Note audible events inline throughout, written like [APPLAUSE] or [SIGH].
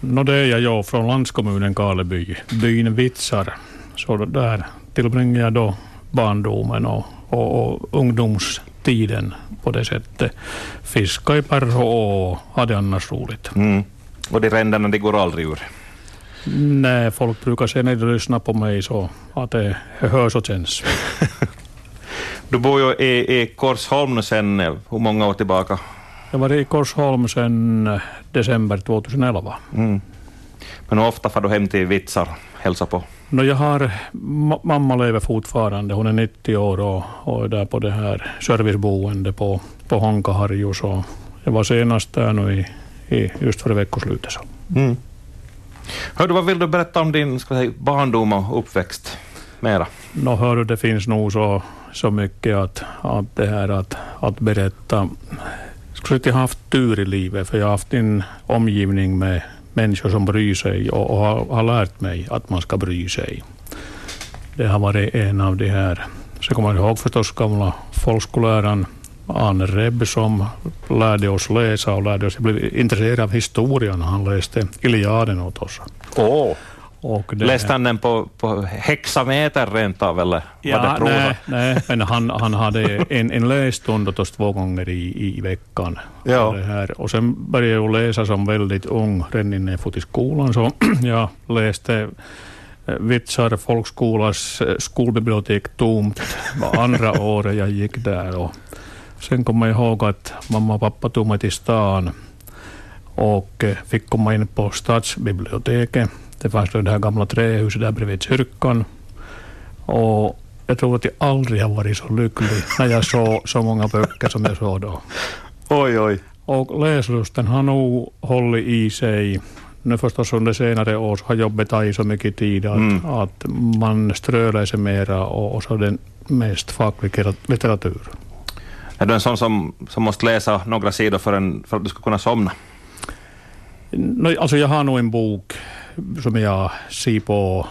No det är jag, jag från landskommunen Karleby, byn Vitsar. Så där tillbringar jag då barndomen och, och, och ungdomstiden på det sättet. Fiska i Perho och hade annars roligt. Mm. Och de ränderna de går aldrig ur? Nej, folk brukar säga när de lyssnar på mig så att det hörs och känns. [LAUGHS] du bor ju i, i Korsholm sedan hur många år tillbaka? Jag var i Korsholm sedan december 2011. Mm. Men ofta får du hem till Vitsar hälsa på? No, jag har, mamma lever fortfarande, hon är 90 år och, och är där på det här serviceboende på, på Honkaharju. Så jag var senast där nu i, i just före veckoslutet. Så. Mm. Hördu, vad vill du berätta om din ska säga, barndom och uppväxt mera? No, hördu, det finns nog så, så mycket att, att, det här att, att berätta. Jag har haft tur i livet, för jag har haft en omgivning med människor som bryr sig och, och har, har, lärt mig att man ska bry sig. Det har varit en av de här. Sen kommer jag ihåg förstås gamla folkskolläraren Arne Rebb som lärde oss läsa och lärde oss, jag blev intresserad av historia när han läste Iliaden åt oss. Oh. Och det, Läste han den på, på hexameter rent av, eller ja, var det prosa? Nej, nej, men han, han hade en, en lässtund åt oss två gånger i, i veckan. Ja. Det här. och sen började jag läsa som väldigt ung, redan innan jag fått i skolan, så [CLEARS THROAT] jag läste eh, Vitsar folkskolas eh, skolbibliotek tomt [LAUGHS] andra året jag gick där. Och sen kommer jag ihåg att mamma och pappa tog mig till stan och eh, fick komma in på stadsbiblioteket det fanns det här gamla trähuset där bredvid kyrkan. Och jag tror att jag aldrig har varit så lycklig när jag såg så många böcker som jag såg då. Oj, oj. Och läslusten har nog hållit i sig. Nu förstås under senare år så har jobbet tagit så mycket tid att, mm. att man ströläser mera och, och så den mest facklig litteratur. Är du en sån som, som måste läsa några sidor för, en, för att du ska kunna somna? No, alltså jag har nog en bok som jag ser på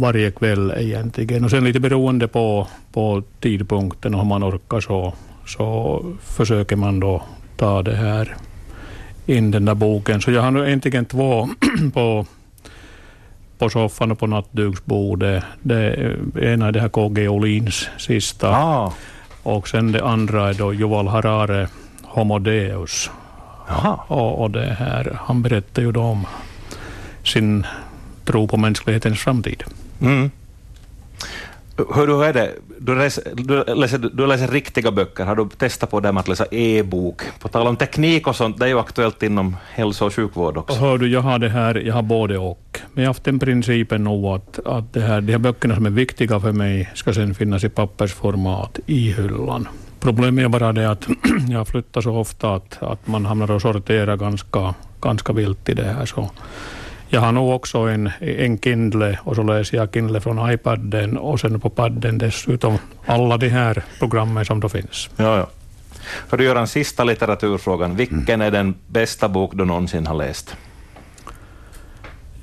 varje kväll egentligen. Och sen lite beroende på, på tidpunkten och hur man orkar så, så försöker man då ta det här in den där boken. Så jag har nu egentligen två [CLEARS THROAT] på, på soffan och på nattduksbordet. Det ena är det här KG Olins sista. Ah. Och sen det andra är då Yuval Harare Homo Deus. Och, och det här, han berättar ju då om sin tro på mänsklighetens framtid. Mm. Hur, hur är det? Du läser, du, läser, du läser riktiga böcker. Har du testat på det med att läsa e-bok? På tal om teknik och sånt, det är ju aktuellt inom hälso och sjukvård också. Hör du, jag har det här, jag har både och. Men jag har haft den principen nog att, att det här, de här böckerna som är viktiga för mig ska sen finnas i pappersformat i hyllan. Problemet är bara det att [CLEARS THROAT] jag flyttar så ofta att, att man hamnar och sorterar ganska, ganska vilt i det här. Så jag har nog också en, en Kindle och så läser jag Kindle från iPaden och sen på padden dessutom alla de här programmen som då finns. Ja, ja. För att göra en sista litteraturfrågan, vilken mm. är den bästa bok du någonsin har läst?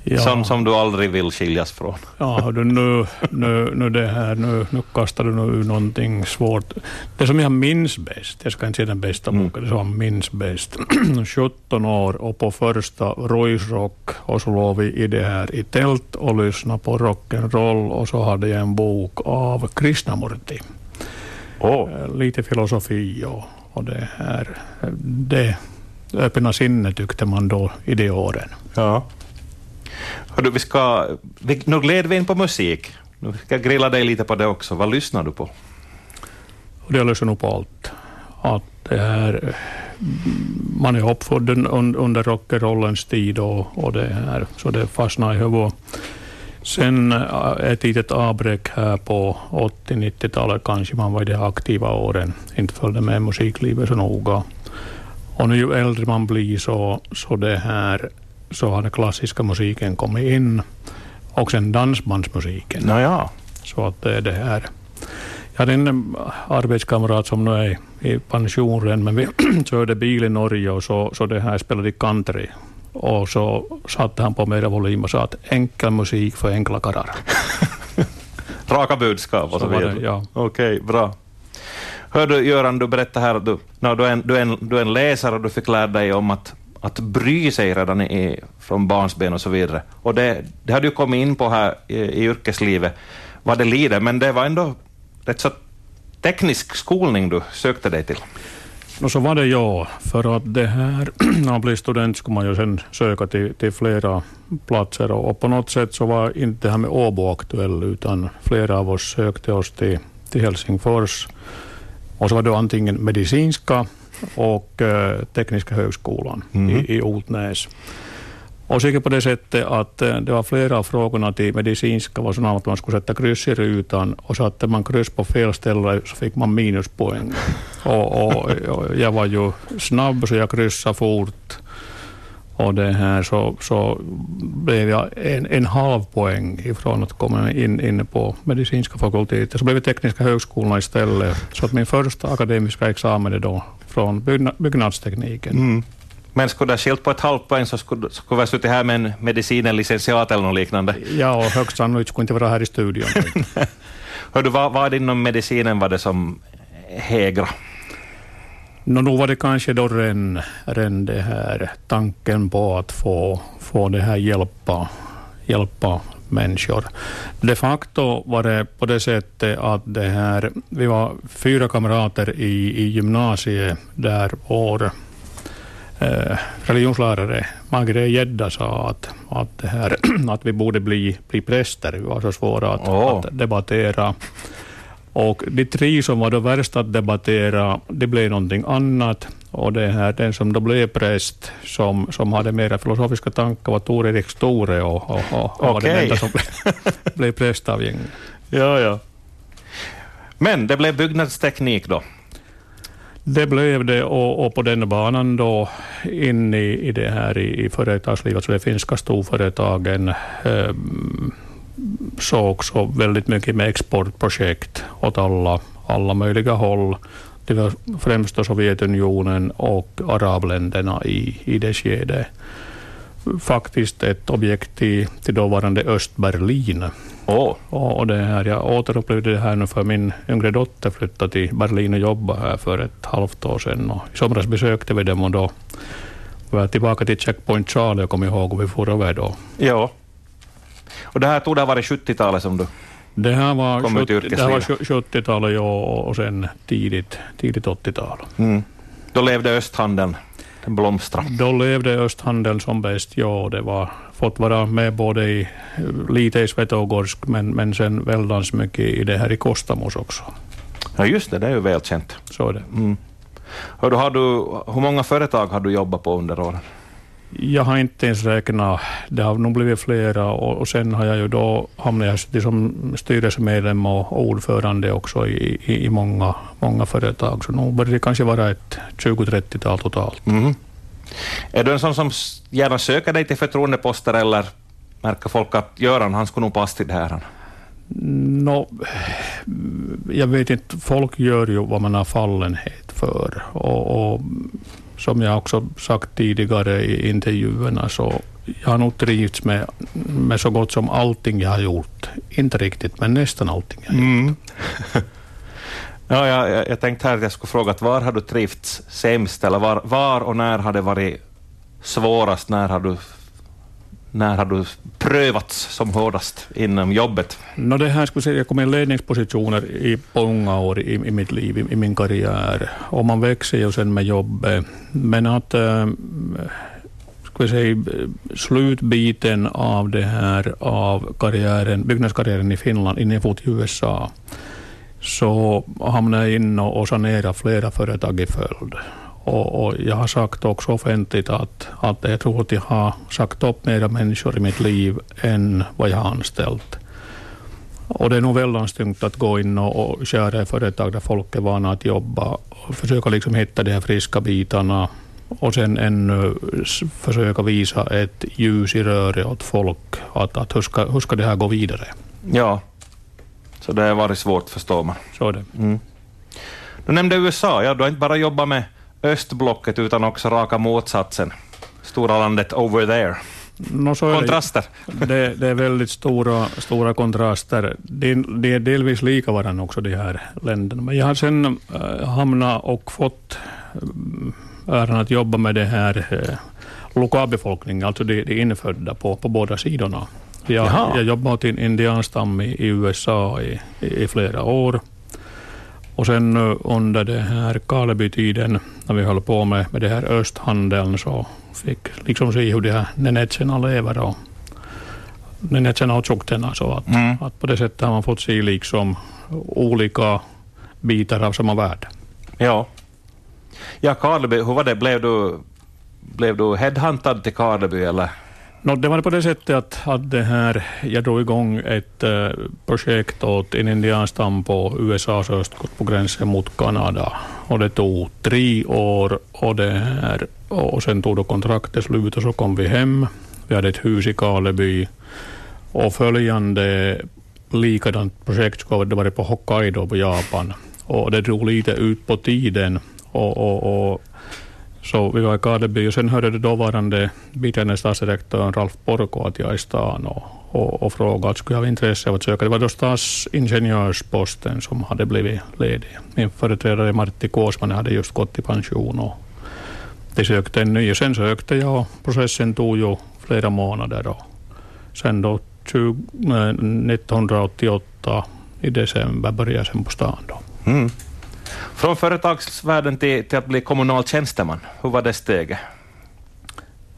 Ja. Som, som du aldrig vill skiljas från. Ja, du, nu, nu, nu, det här, nu, nu kastar du nu ur någonting svårt. Det som jag minns bäst, jag ska inte säga den bästa mm. boken, det som jag minns bäst. [CLEARS THROAT] 17 år och på första Roy's Rock och så låg vi i det här i tält och lyssnade på rock'n'roll och så hade jag en bok av Krishnamurti. Oh. Lite filosofi och, och det här. Det öppna sinne tyckte man då i de åren. Ja. Hördu, vi ska, vi, nu gled vi in på musik. Nu ska jag grilla dig lite på det också. Vad lyssnar du på? Jag lyssnar nog på allt. Att det här, man är uppfödd under rock'n'rollens tid och, och det här, så det fastnar i huvudet. Sen eh, ett litet avbräck här på 80-90-talet kanske man var i de aktiva åren. Inte följde med musiklivet så noga. Och nu ju äldre man blir så, så det här [CLEARS THROAT] så har den klassiska musiken kommit in och sen dansbandsmusiken. Naja. Så att det är det här. Jag hade en arbetskamrat som nu är i pension men vi körde bil i Norge och så, så det här spelade country. Och så satte han på mera volym och sa att enkel musik för enkla karlar. [LAUGHS] Raka budskap och så, så vidare. Ja. Okej, bra. Hör du Göran, du berättade här att du, no, du, är en, du, är en, du är en läsare och du fick lära dig om att att bry sig redan i, från barnsben och så vidare. Och det, det har du kommit in på här i, i yrkeslivet, vad det lider, men det var ändå rätt så teknisk skolning du sökte dig till. No, så var det ja, för att det här, [CLEARS THROAT] när man blir student ska man ju sen söka till, till flera platser och, och, på något sätt så var inte det här med Åbo aktuell utan flera av oss sökte oss till, till Helsingfors och så var det antingen medicinska och eh, Tekniska högskolan mm. i, i Otnäs. Och säkert på det sättet att eh, det var flera av frågorna till medicinska var sådana att man skulle sätta kryss i rutan och satte man kryss på fel ställe så fick man minuspoäng. [LAUGHS] Och, och, och jag var ju snabb så jag kryssade fort och det här så, så blev jag en, en halv poäng ifrån att komma in, in på medicinska fakulteter. Så blev det tekniska högskolan istället. Så att min första akademiska examen är då från bygna, byggnadstekniken. Mm. Men skulle det skilt på ett halvt poäng så skulle, skulle vi suttit här med en medicinen licentiat eller något liknande. Ja, och högst sannolikt skulle inte vara här i studion. [LAUGHS] Hör du, vad, vad inom medicinen var det som hägra? No, nog var det kanske då ren, ren det här tanken på att få, få det här hjälpa, hjälpa människor. De facto var det på det sättet att det här, vi var fyra kamrater i, i gymnasiet där vår eh, religionslärare Magre Gedda sa att, att, det här, [CLEARS THROAT] att vi borde bli, bli präster. Vi var så svåra att, oh. att debattera. Och de tre som var då värst att debattera, det blev någonting annat. Och det här, den som då blev präst, som, som hade mera filosofiska tankar, var Tor Erik Store och, och, och, och okay. var den enda som blev, [LAUGHS] blev präst av gänget. Ja, ja. Men det blev byggnadsteknik då? Det blev det och, och på den banan då in i, i det här i, i företagslivet, så de finska storföretagen eh, så också väldigt mycket med exportprojekt åt alla, alla möjliga håll. Det var främst då Sovjetunionen och arabländerna i, i det skedet. Faktiskt ett objekt till, till dåvarande Östberlin. Oh. Och, och det här, jag återupplevde det här nu för min yngre dotter flyttade till Berlin och jobbade här för ett halvt år sedan. Och I somras besökte vi dem och då var jag tillbaka till Checkpoint Charlie och kom ihåg hur vi for över då. Ja. Och det här tog det varit 70-talet som du det här var, kom 70, ut Det här var 70-talet och, och sen tidigt, tidigt 80-tal. Mm. Då levde östhandeln, den blomstrade. Då levde östhandeln som bäst, ja. Det var fått vara med både i, lite i Svetogorsk men, men sen väldans mycket i det här i Kostamos också. Ja just det, det är ju välkänt. Så är det. Mm. Hör har du, hur många företag har du jobbat på under åren? Jag har inte ens räknat. Det har nog blivit flera och, och sen har jag ju då hamnat som styrelsemedlem och ordförande också i, i, i många, många företag. Så nu börjar det kanske vara ett 20-30-tal totalt. Mm. Är du en sån som gärna söker dig till förtroendeposter eller märker folk att Göran, han skulle nog passa till det här? No, jag vet inte, folk gör ju vad man har fallenhet för. Och, och som jag också sagt tidigare i intervjuerna så jag har nog trivts med, med så gott som allting jag har gjort. Inte riktigt, men nästan allting jag har gjort. Mm. [LAUGHS] ja, jag, jag tänkte här att jag skulle fråga att var har du trivts sämst eller var, var och när har det varit svårast? När har du när har du prövats som hårdast inom jobbet? No, det här skulle säga, jag kom i ledningspositioner i, många år i, i mitt liv, i, i, min karriär. Och man växer ju sen med jobbet. Men att eh, äh, ska säga, slutbiten av det här av karriären, byggnadskarriären i Finland innan jag for till USA så hamnade jag in och sanerade flera företag i följd. Och, och, jag har sagt också offentligt att, att jag tror att jag har sagt upp mera människor i mitt liv än vad jag har anställt. Och det är nog väldigt tungt att gå in och, och köra i företag där folk är vana att jobba och försöka liksom hitta de här friska bitarna och sen ännu försöka visa ett ljus i röret åt folk, att, att hur, ska, hur ska det här gå vidare? Ja, så det har varit svårt förstår man. Så är det. Mm. Du nämnde USA, ja, du har inte bara jobbat med östblocket utan också raka motsatsen. Stora landet over there. No, kontraster. Det, det, är väldigt stora, stora kontraster. De, de är delvis lika varandra också, de här länderna. Men jag har sen äh, hamnat och fått äran att jobba med det här eh, lokalbefolkningen, alltså de, de infödda på, på båda sidorna. Jag, jag jobbade åt en indianstam i, i USA i, i, i, flera år. Och sen uh, under det här Karleby-tiden, när vi höll på med, med det här östhandeln, så fick liksom se hur de här nenetserna lever och nenetserna och tjockterna. Så att, mm. att på det sättet har man fått se liksom olika bitar av samma värld. Ja. Ja, Karleby, hur var det? Blev du, blev du headhuntad till Karleby eller? No, det var på det sättet att, att det här, jag drog igång ett äh, projekt åt en indianstam på USAs östkust på gränsen mot Kanada. Och det tog tre år och, det här, och sen tog då kontraktet slut och så kom vi hem. Vi hade ett hus i Karleby och följande likadant projekt skulle det varit på Hokkaido på Japan. Och det drog lite ut på tiden och, och, och så vi var i Karleby och sen hörde det dåvarande biträdande statsdirektören Ralf Porko att jag är i stan och, och, och frågade skulle jag ha intresse av att söka. Det var då stadsingenjörsposten som hade blivit ledig. Min företrädare Martti Kåsman hade just gått i pension och de sökte en ny. Sen sökte jag och processen tog ju flera månader och sen då 20, 1988 i december började jag sen på stan. Då. Mm. Från företagsvärlden till, till att bli kommunal tjänsteman, hur var det steget?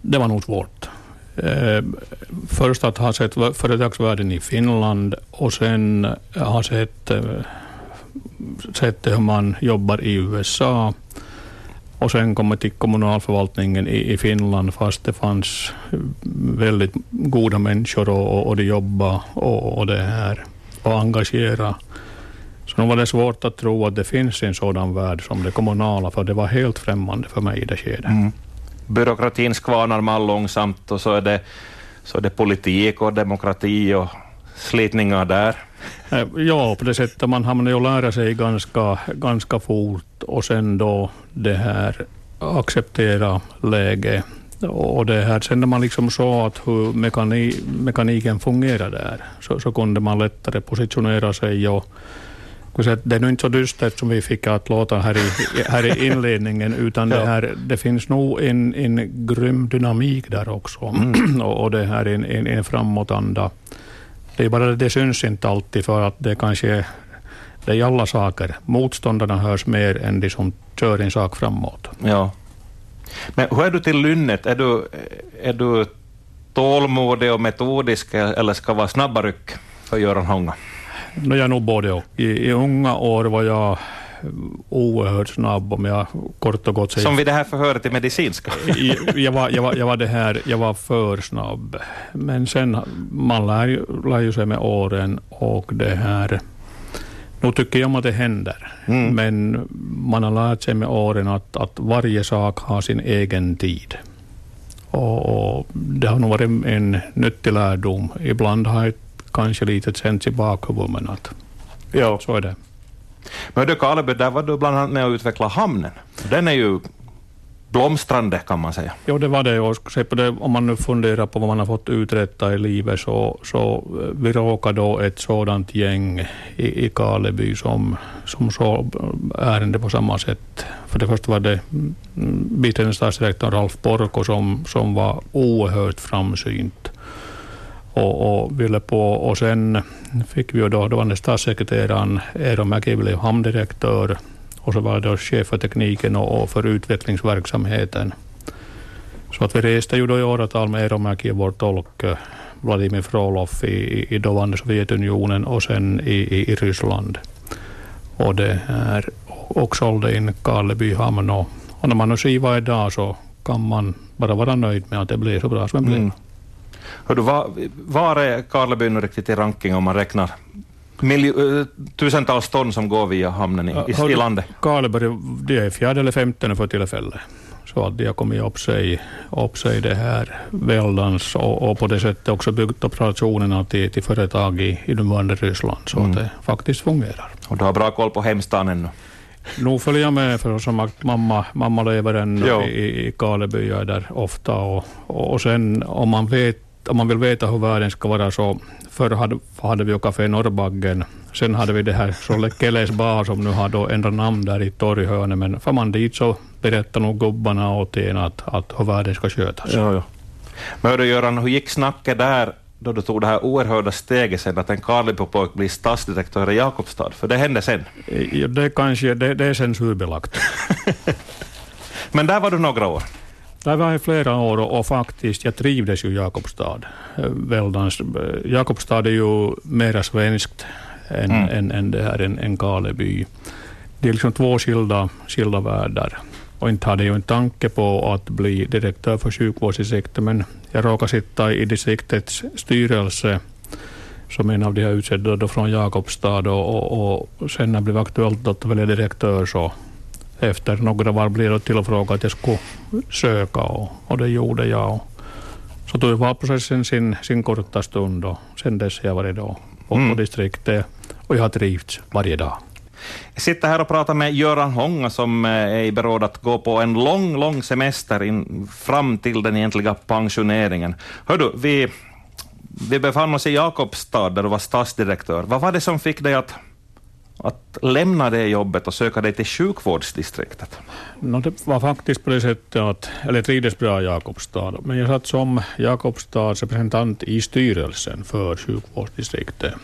Det var nog svårt. Eh, först att ha sett företagsvärlden i Finland och sen eh, ha sett, eh, sett hur man jobbar i USA och sen kommit till kommunalförvaltningen i, i Finland fast det fanns väldigt goda människor och, och de jobbade och, och det här och engagera så nu var det svårt att tro att det finns en sådan värld som det kommunala, för det var helt främmande för mig i det skedet. Mm. Byråkratin skvanar man långsamt och så är, det, så är det politik och demokrati och slitningar där. Eh, ja, på det sättet man hamnar ju lära sig ganska, ganska fort och sen då det här acceptera läge och det här, sen när man liksom såg att hur mekani, mekaniken fungerar där så, så kunde man lättare positionera sig och det är nog inte så dystert som vi fick att låta här i, här i [LAUGHS] inledningen, utan ja. det, här, det finns nog en, en grym dynamik där också. Mm. [CLEARS THROAT] och, och, det här är en, en, en framåtanda. Det är bara det, det syns inte alltid för att det kanske det är i alla saker. Motståndarna hörs mer än de som kör en sak framåt. Ja. Men hur är du till lynnet? Är du, är du tålmodig och metodisk eller ska vara snabba ryck för Göran Honga? No, jag nog både och. I, I unga år var jag oerhört snabb om jag kort och gott säger... Som vid det här förhöret i medicinska? jag, var, jag, var, jag, var det här, jag var för snabb. Men sen, man lär, lär ju sig med åren och det här... Nu tycker jag om att det händer, mm. men man har lärt sig med åren att, att varje sak har sin egen tid. Och, och det har nog varit en nyttig lärdom. Ibland har jag kanske lite känts i bakhuvudet, men att ja. så är det. Men du Karleby, där var du bland annat med och utvecklade hamnen. Den är ju blomstrande kan man säga. Jo, det var det. Och det, om man nu funderar på vad man har fått uträtta i livet så, så vi råkade då ett sådant gäng i, i Karleby som, som såg ärende på samma sätt. För det första var det biträdande statsdirektorn Ralf Porko som, som var oerhört framsynt och, och ville på. Och sen fick vi ju då, då var det statssekreteraren Eero Mäki blev hamndirektör och så var det då chef för tekniken och, och för utvecklingsverksamheten. Så att vi reste ju då i åratal med Eero Mäki och vår tolk eh, Vladimir Frolov i, i dåvarande Sovjetunionen och sen i, i, i Ryssland. Och det är och sålde in Karleby hamn och, och när man nu ser vad idag så kan man bara vara nöjd med att det blev så bra som det blev. Mm. Hördu, var, var är Karleby nu riktigt i ranking om man räknar miljo, tusentals ton som går via hamnen i, i, i landet? Karleby, det är fjärde eller femte för tillfället. Så att de har kommit upp sig, upp sig det här väldans och, och, på det sättet också byggt operationerna till, till företag i, i nuvarande Ryssland. Så mm. att det faktiskt fungerar. Och du har bra koll på hemstaden ännu? Nu följer jag med för som att mamma, mamma lever ännu i, i Karleby, jag är där ofta. Och, och sen om man vet om man vill veta hur världen ska vara så förr hade, hade vi ju Café Norrbaggen. Sen hade vi det här Solle Keles bar som nu har då ändrat namn där i torghörnet. Men får man dit så berätta nog gubbarna åt en att, att hur världen ska skötas. Ja, ja. Men hördu Göran, hur gick snacket där då du tog det här oerhörda steget sen att en Karlebo-pojk blir stadsdirektör i Jakobstad? För det hände sen. Ja, det, kanske, det, det är censurbelagt. [LAUGHS] Men där var du några år. Där var jag flera år och, faktiskt, jag trivdes ju i Jakobstad. Eh, Väldans, eh, Jakobstad är ju mera svenskt än, mm. än, än det här en, en Kaleby. Det är liksom två skilda, skilda världar. Och inte hade jag en tanke på att bli direktör för sjukvårdsdistriktet, men jag råkade sitta i distriktets styrelse som en av de här utsedda då från Jakobstad och, och, och sen när det blev aktuellt att välja direktör så efter några var blev det tillfrågat att jag skulle söka och, och det gjorde jag. Och så tog valprocessen sin, sin korta stund och sen dess har jag varit då på, mm. på distriktet och jag har trivts varje dag. Jag sitter här och pratar med Göran Honga som eh, är i beråd att gå på en lång, lång semester in, fram till den egentliga pensioneringen. Hör du, vi, vi befann oss i Jakobstad där du var stadsdirektör. Vad var det som fick dig att att lämna det jobbet och söka dig till sjukvårdsdistriktet? No, det var faktiskt på det sättet att, eller trivdes bra i Jakobstad, men jag satt som Jakobstads representant i styrelsen för sjukvårdsdistriktet.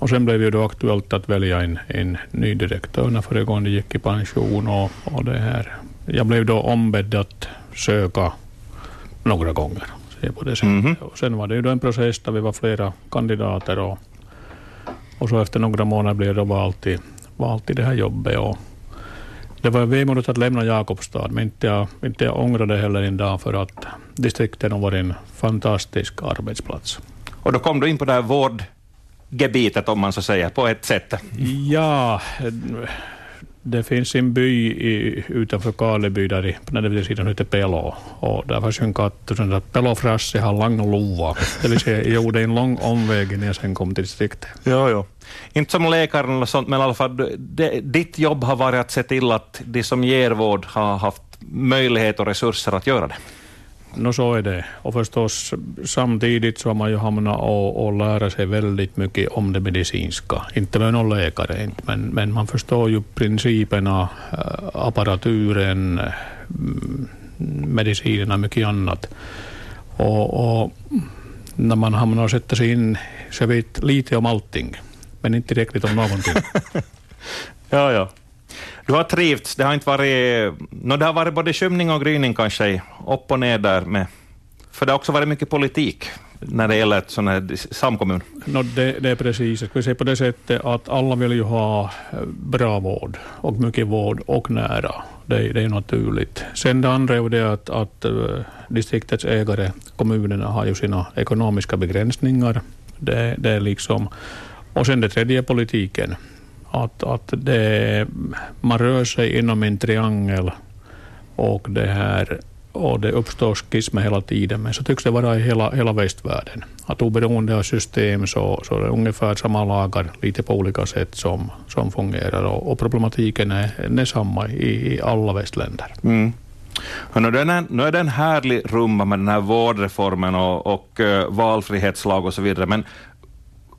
Och sen blev det då aktuellt att välja en, en ny direktör när föregående gick i pension. Och, och det här. Jag blev då ombedd att söka några gånger. På det sättet. Mm -hmm. och sen var det ju då en process där vi var flera kandidater och och så efter några månader blev det valt i, valt i det här jobbet. Och det var vemodigt att lämna Jakobstad, men inte jag, inte jag ångrade heller en dag för att distriktet har varit en fantastisk arbetsplats. Och då kom du in på det här vårdgebitet, om man så säger, på ett sätt? Ja, det finns en by i, utanför Karleby, där i, på den sidan heter Pelo. Och där fanns en katt som sa Pelo Frasse har lång luva. Det vill säga, jag gjorde en lång omväg innan jag sen kom till distriktet. Jo, jo. Inte som läkaren eller sånt, men i alla fall, det, ditt jobb har varit att se till att de som ger vård har haft möjlighet och resurser att göra det. No så är det. Och förstås samtidigt så har man ju hamnat och, och lära sig väldigt mycket om det medicinska. Inte med någon läkare, men, men man förstår ju principerna, äh, apparaturen, mm, medicinerna mycket annat. Och, och, när man hamnar och sätter sig in så vet lite om allting, men inte tillräckligt om någonting. [LAUGHS] ja, ja. Du har trivts, det har inte varit... No, det har varit både skymning och gryning kanske, upp och ner där med... För det har också varit mycket politik när det gäller ett sån här samkommun. No, det, det är precis. Jag säga på det sättet att alla vill ju ha eh, bra vård och mycket vård och nära. Det, det är naturligt. Sen det andra är det att, att eh, distriktets ägare, kommunerna, har ju sina ekonomiska begränsningar. Det, det är liksom... Och sen det tredje är politiken att, att det, man rör sig inom en triangel och det, här, och det uppstår skismer hela tiden, men så tycks det vara i hela, hela västvärlden. Att oberoende av system så, så är det ungefär samma lagar, lite på olika sätt, som, som fungerar. Och, och problematiken är, är samma i, i alla västländer. Mm. Nu är, det en, härlig rumma med den här vårdreformen och, och eh, valfrihetslag och så vidare, men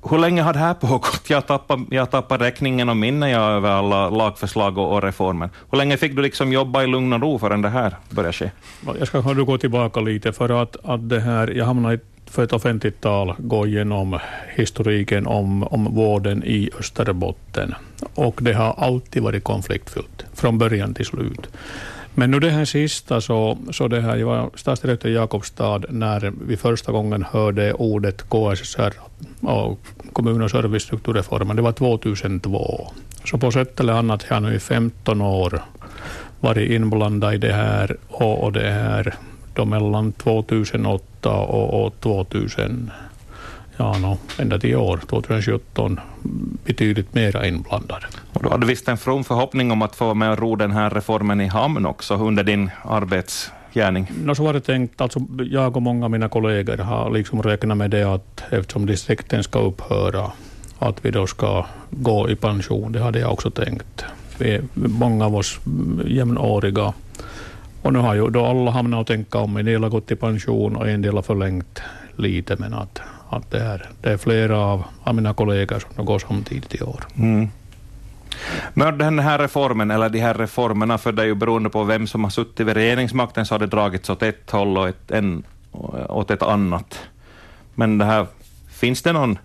hur länge har det här pågått? Jag tappar, jag tappar räkningen och minnet jag över alla lagförslag och, och reformer. Hur länge fick du liksom jobba i lugn och ro förrän det här började ske? Jag ska gå tillbaka lite för att, att det här, jag hamnade för ett offentligt tal gå igenom historiken om, om vården i Österbotten. Och det har alltid varit konfliktfyllt, från början till slut. Men nu det här sista, så, så det här, jag var stadsdirektör i Jakobstad när vi första gången hörde ordet KSR och kommun och servicestrukturreformen. Det var 2002. Så på sätt eller annat har jag nu i 15 år varit inblandad i det här och, och det här då mellan 2008 och, och 2000 ja, no, ända till år, 2017, betydligt mera inblandad. Och du hade visst en from förhoppning om att få med och ro den här reformen i hamn också under din arbetsgärning? No, så var det tänkt, alltså jag och många av mina kollegor har liksom räknat med det att eftersom distrikten ska upphöra, att vi då ska gå i pension. Det hade jag också tänkt. Vi är många av oss jämnåriga. Och nu har ju då alla hamnat och tänka om. En del har gått i pension och en del har förlängt lite, men att att det, är, det är flera av, av mina kollegor som går samtidigt i år. Mm. Men den här reformen, eller de här reformerna, för det är ju beroende på vem som har suttit vid regeringsmakten, så har det dragits åt ett håll och ett, en, åt ett annat. Men det här, finns det någon,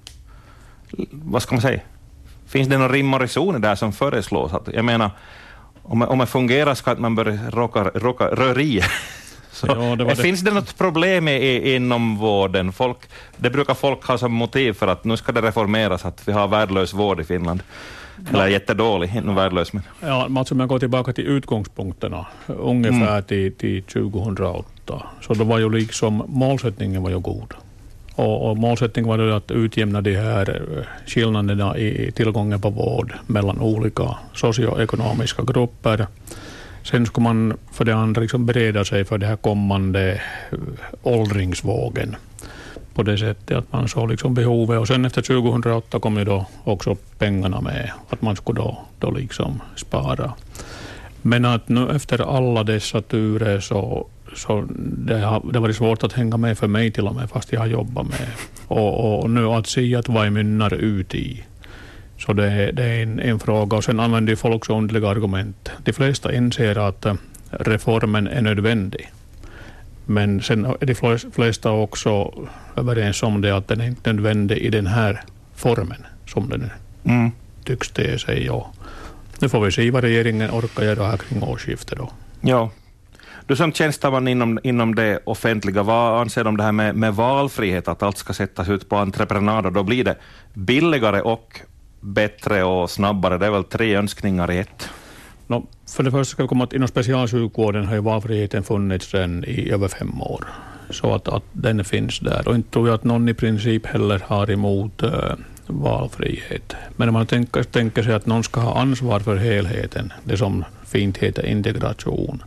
vad ska man säga, finns det någon rim och reson där som föreslås? Att, jag menar, om, om det fungerar ska att man börja råka, råka, röra i. Så, ja, det. Finns det något problem i, inom vården? Folk, det brukar folk ha som motiv för att nu ska det reformeras, att vi har värdelös vård i Finland. Eller ja. jättedålig, inte värdelös. Men. Ja, alltså om jag går tillbaka till utgångspunkterna, ungefär mm. till, till 2008, så då var ju liksom målsättningen var ju god. Och, och målsättningen var att utjämna de här eh, skillnaderna i tillgången på vård mellan olika socioekonomiska grupper. Sen skulle man för det andra liksom bereda sig för den här kommande eh, åldringsvågen på det sättet att man såg liksom behovet. Och sen efter 2008 kom ju då också pengarna med, att man skulle då, då liksom spara. Men att nu efter alla dessa turer så, så det har det varit svårt att hänga med för mig till och med, fast jag har jobbat med. Och, och nu att se att vad mynnar ut i. Så det, det är en, en, fråga. Och sen använder folk så underliga argument. De flesta inser att reformen är nödvändig. Men sen är de flesta också överens om det att den är inte nödvändig i den här formen som den mm. tycks te sig. Och nu får vi se vad regeringen orkar göra här kring årsskiftet. Då. Ja. Du som tjänsteman inom, inom det offentliga, vad anser du om det här med, med valfrihet, att allt ska sättas ut på entreprenad? Då blir det billigare och bättre och snabbare. Det är väl tre önskningar i ett. No, för det första ska vi komma att inom specialsjukvården har ju valfriheten funnits sedan i över fem år. Så att, att den finns där. Och inte tror jag att någon i princip heller har emot äh, valfrihet. Men om man tänker, tänker sig att någon ska ha ansvar för helheten, det som fint heter integration,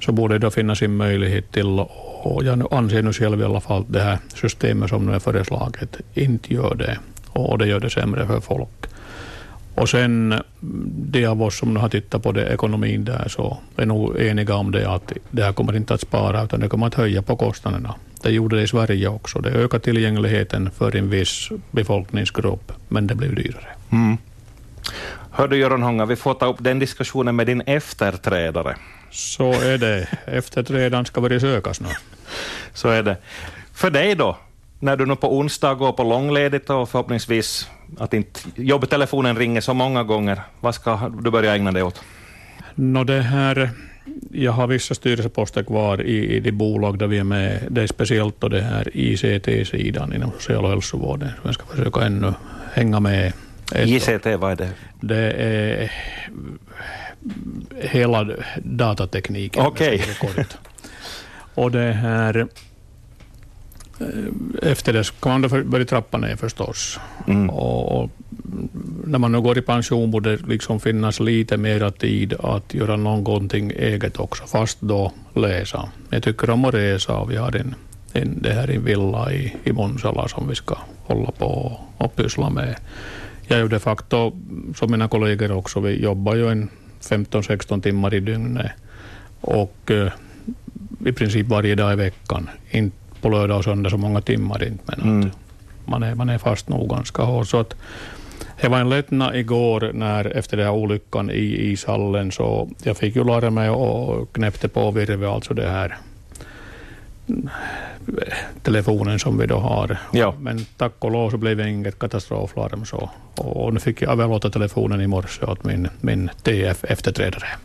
så borde det finnas en möjlighet till, och jag anser nu själv i alla fall det här systemet som nu är föreslaget inte gör det. Och det gör det sämre för folk. Och sen de av oss som har tittat på det, ekonomin där, så är nog eniga om det att det här kommer inte att spara, utan det kommer att höja på kostnaderna. Det gjorde det i Sverige också. Det ökar tillgängligheten för en viss befolkningsgrupp, men det blir dyrare. Mm. Hör du Göran Hånga, vi får ta upp den diskussionen med din efterträdare. Så är det. Efterträdaren ska börja sökas nu. Så är det. För dig då, när du nu på onsdag går på långledigt och förhoppningsvis att inte jobbtelefonen ringer så många gånger, vad ska du börja ägna dig åt? No, det här, jag har vissa styrelseposter kvar i, i de bolag där vi är med. Det är speciellt då det här ICT-sidan inom social och hälsovården. Jag ska försöka ännu hänga med. ICT, vad är det? Det är hela datatekniken. Okej. Okay. Och det här efter det kan man börja trappa ner förstås. Mm. Och, och, när man nu går i pension borde det liksom finnas lite mera tid att göra någonting eget också, fast då läsa. Jag tycker om att resa och vi har en, en, det här en villa i, i Monsala som vi ska hålla på och pyssla med. Jag är ju de facto, som mina kollegor också, vi jobbar ju en 15-16 timmar i dygnet och eh, i princip varje dag i veckan. Inte på lördag och söndag så många timmar inte, men mm. man, är, man är fast nog ganska hårt. Så att, det var en lättnad igår när, efter den här olyckan i ishallen, så jag fick ju lära mig och knäppte på virve, alltså det här telefonen som vi då har. Ja. Men tack och lov så blev det inget katastroflarm. Så. Och nu fick jag överlåta telefonen i morse åt min, min TF-efterträdare.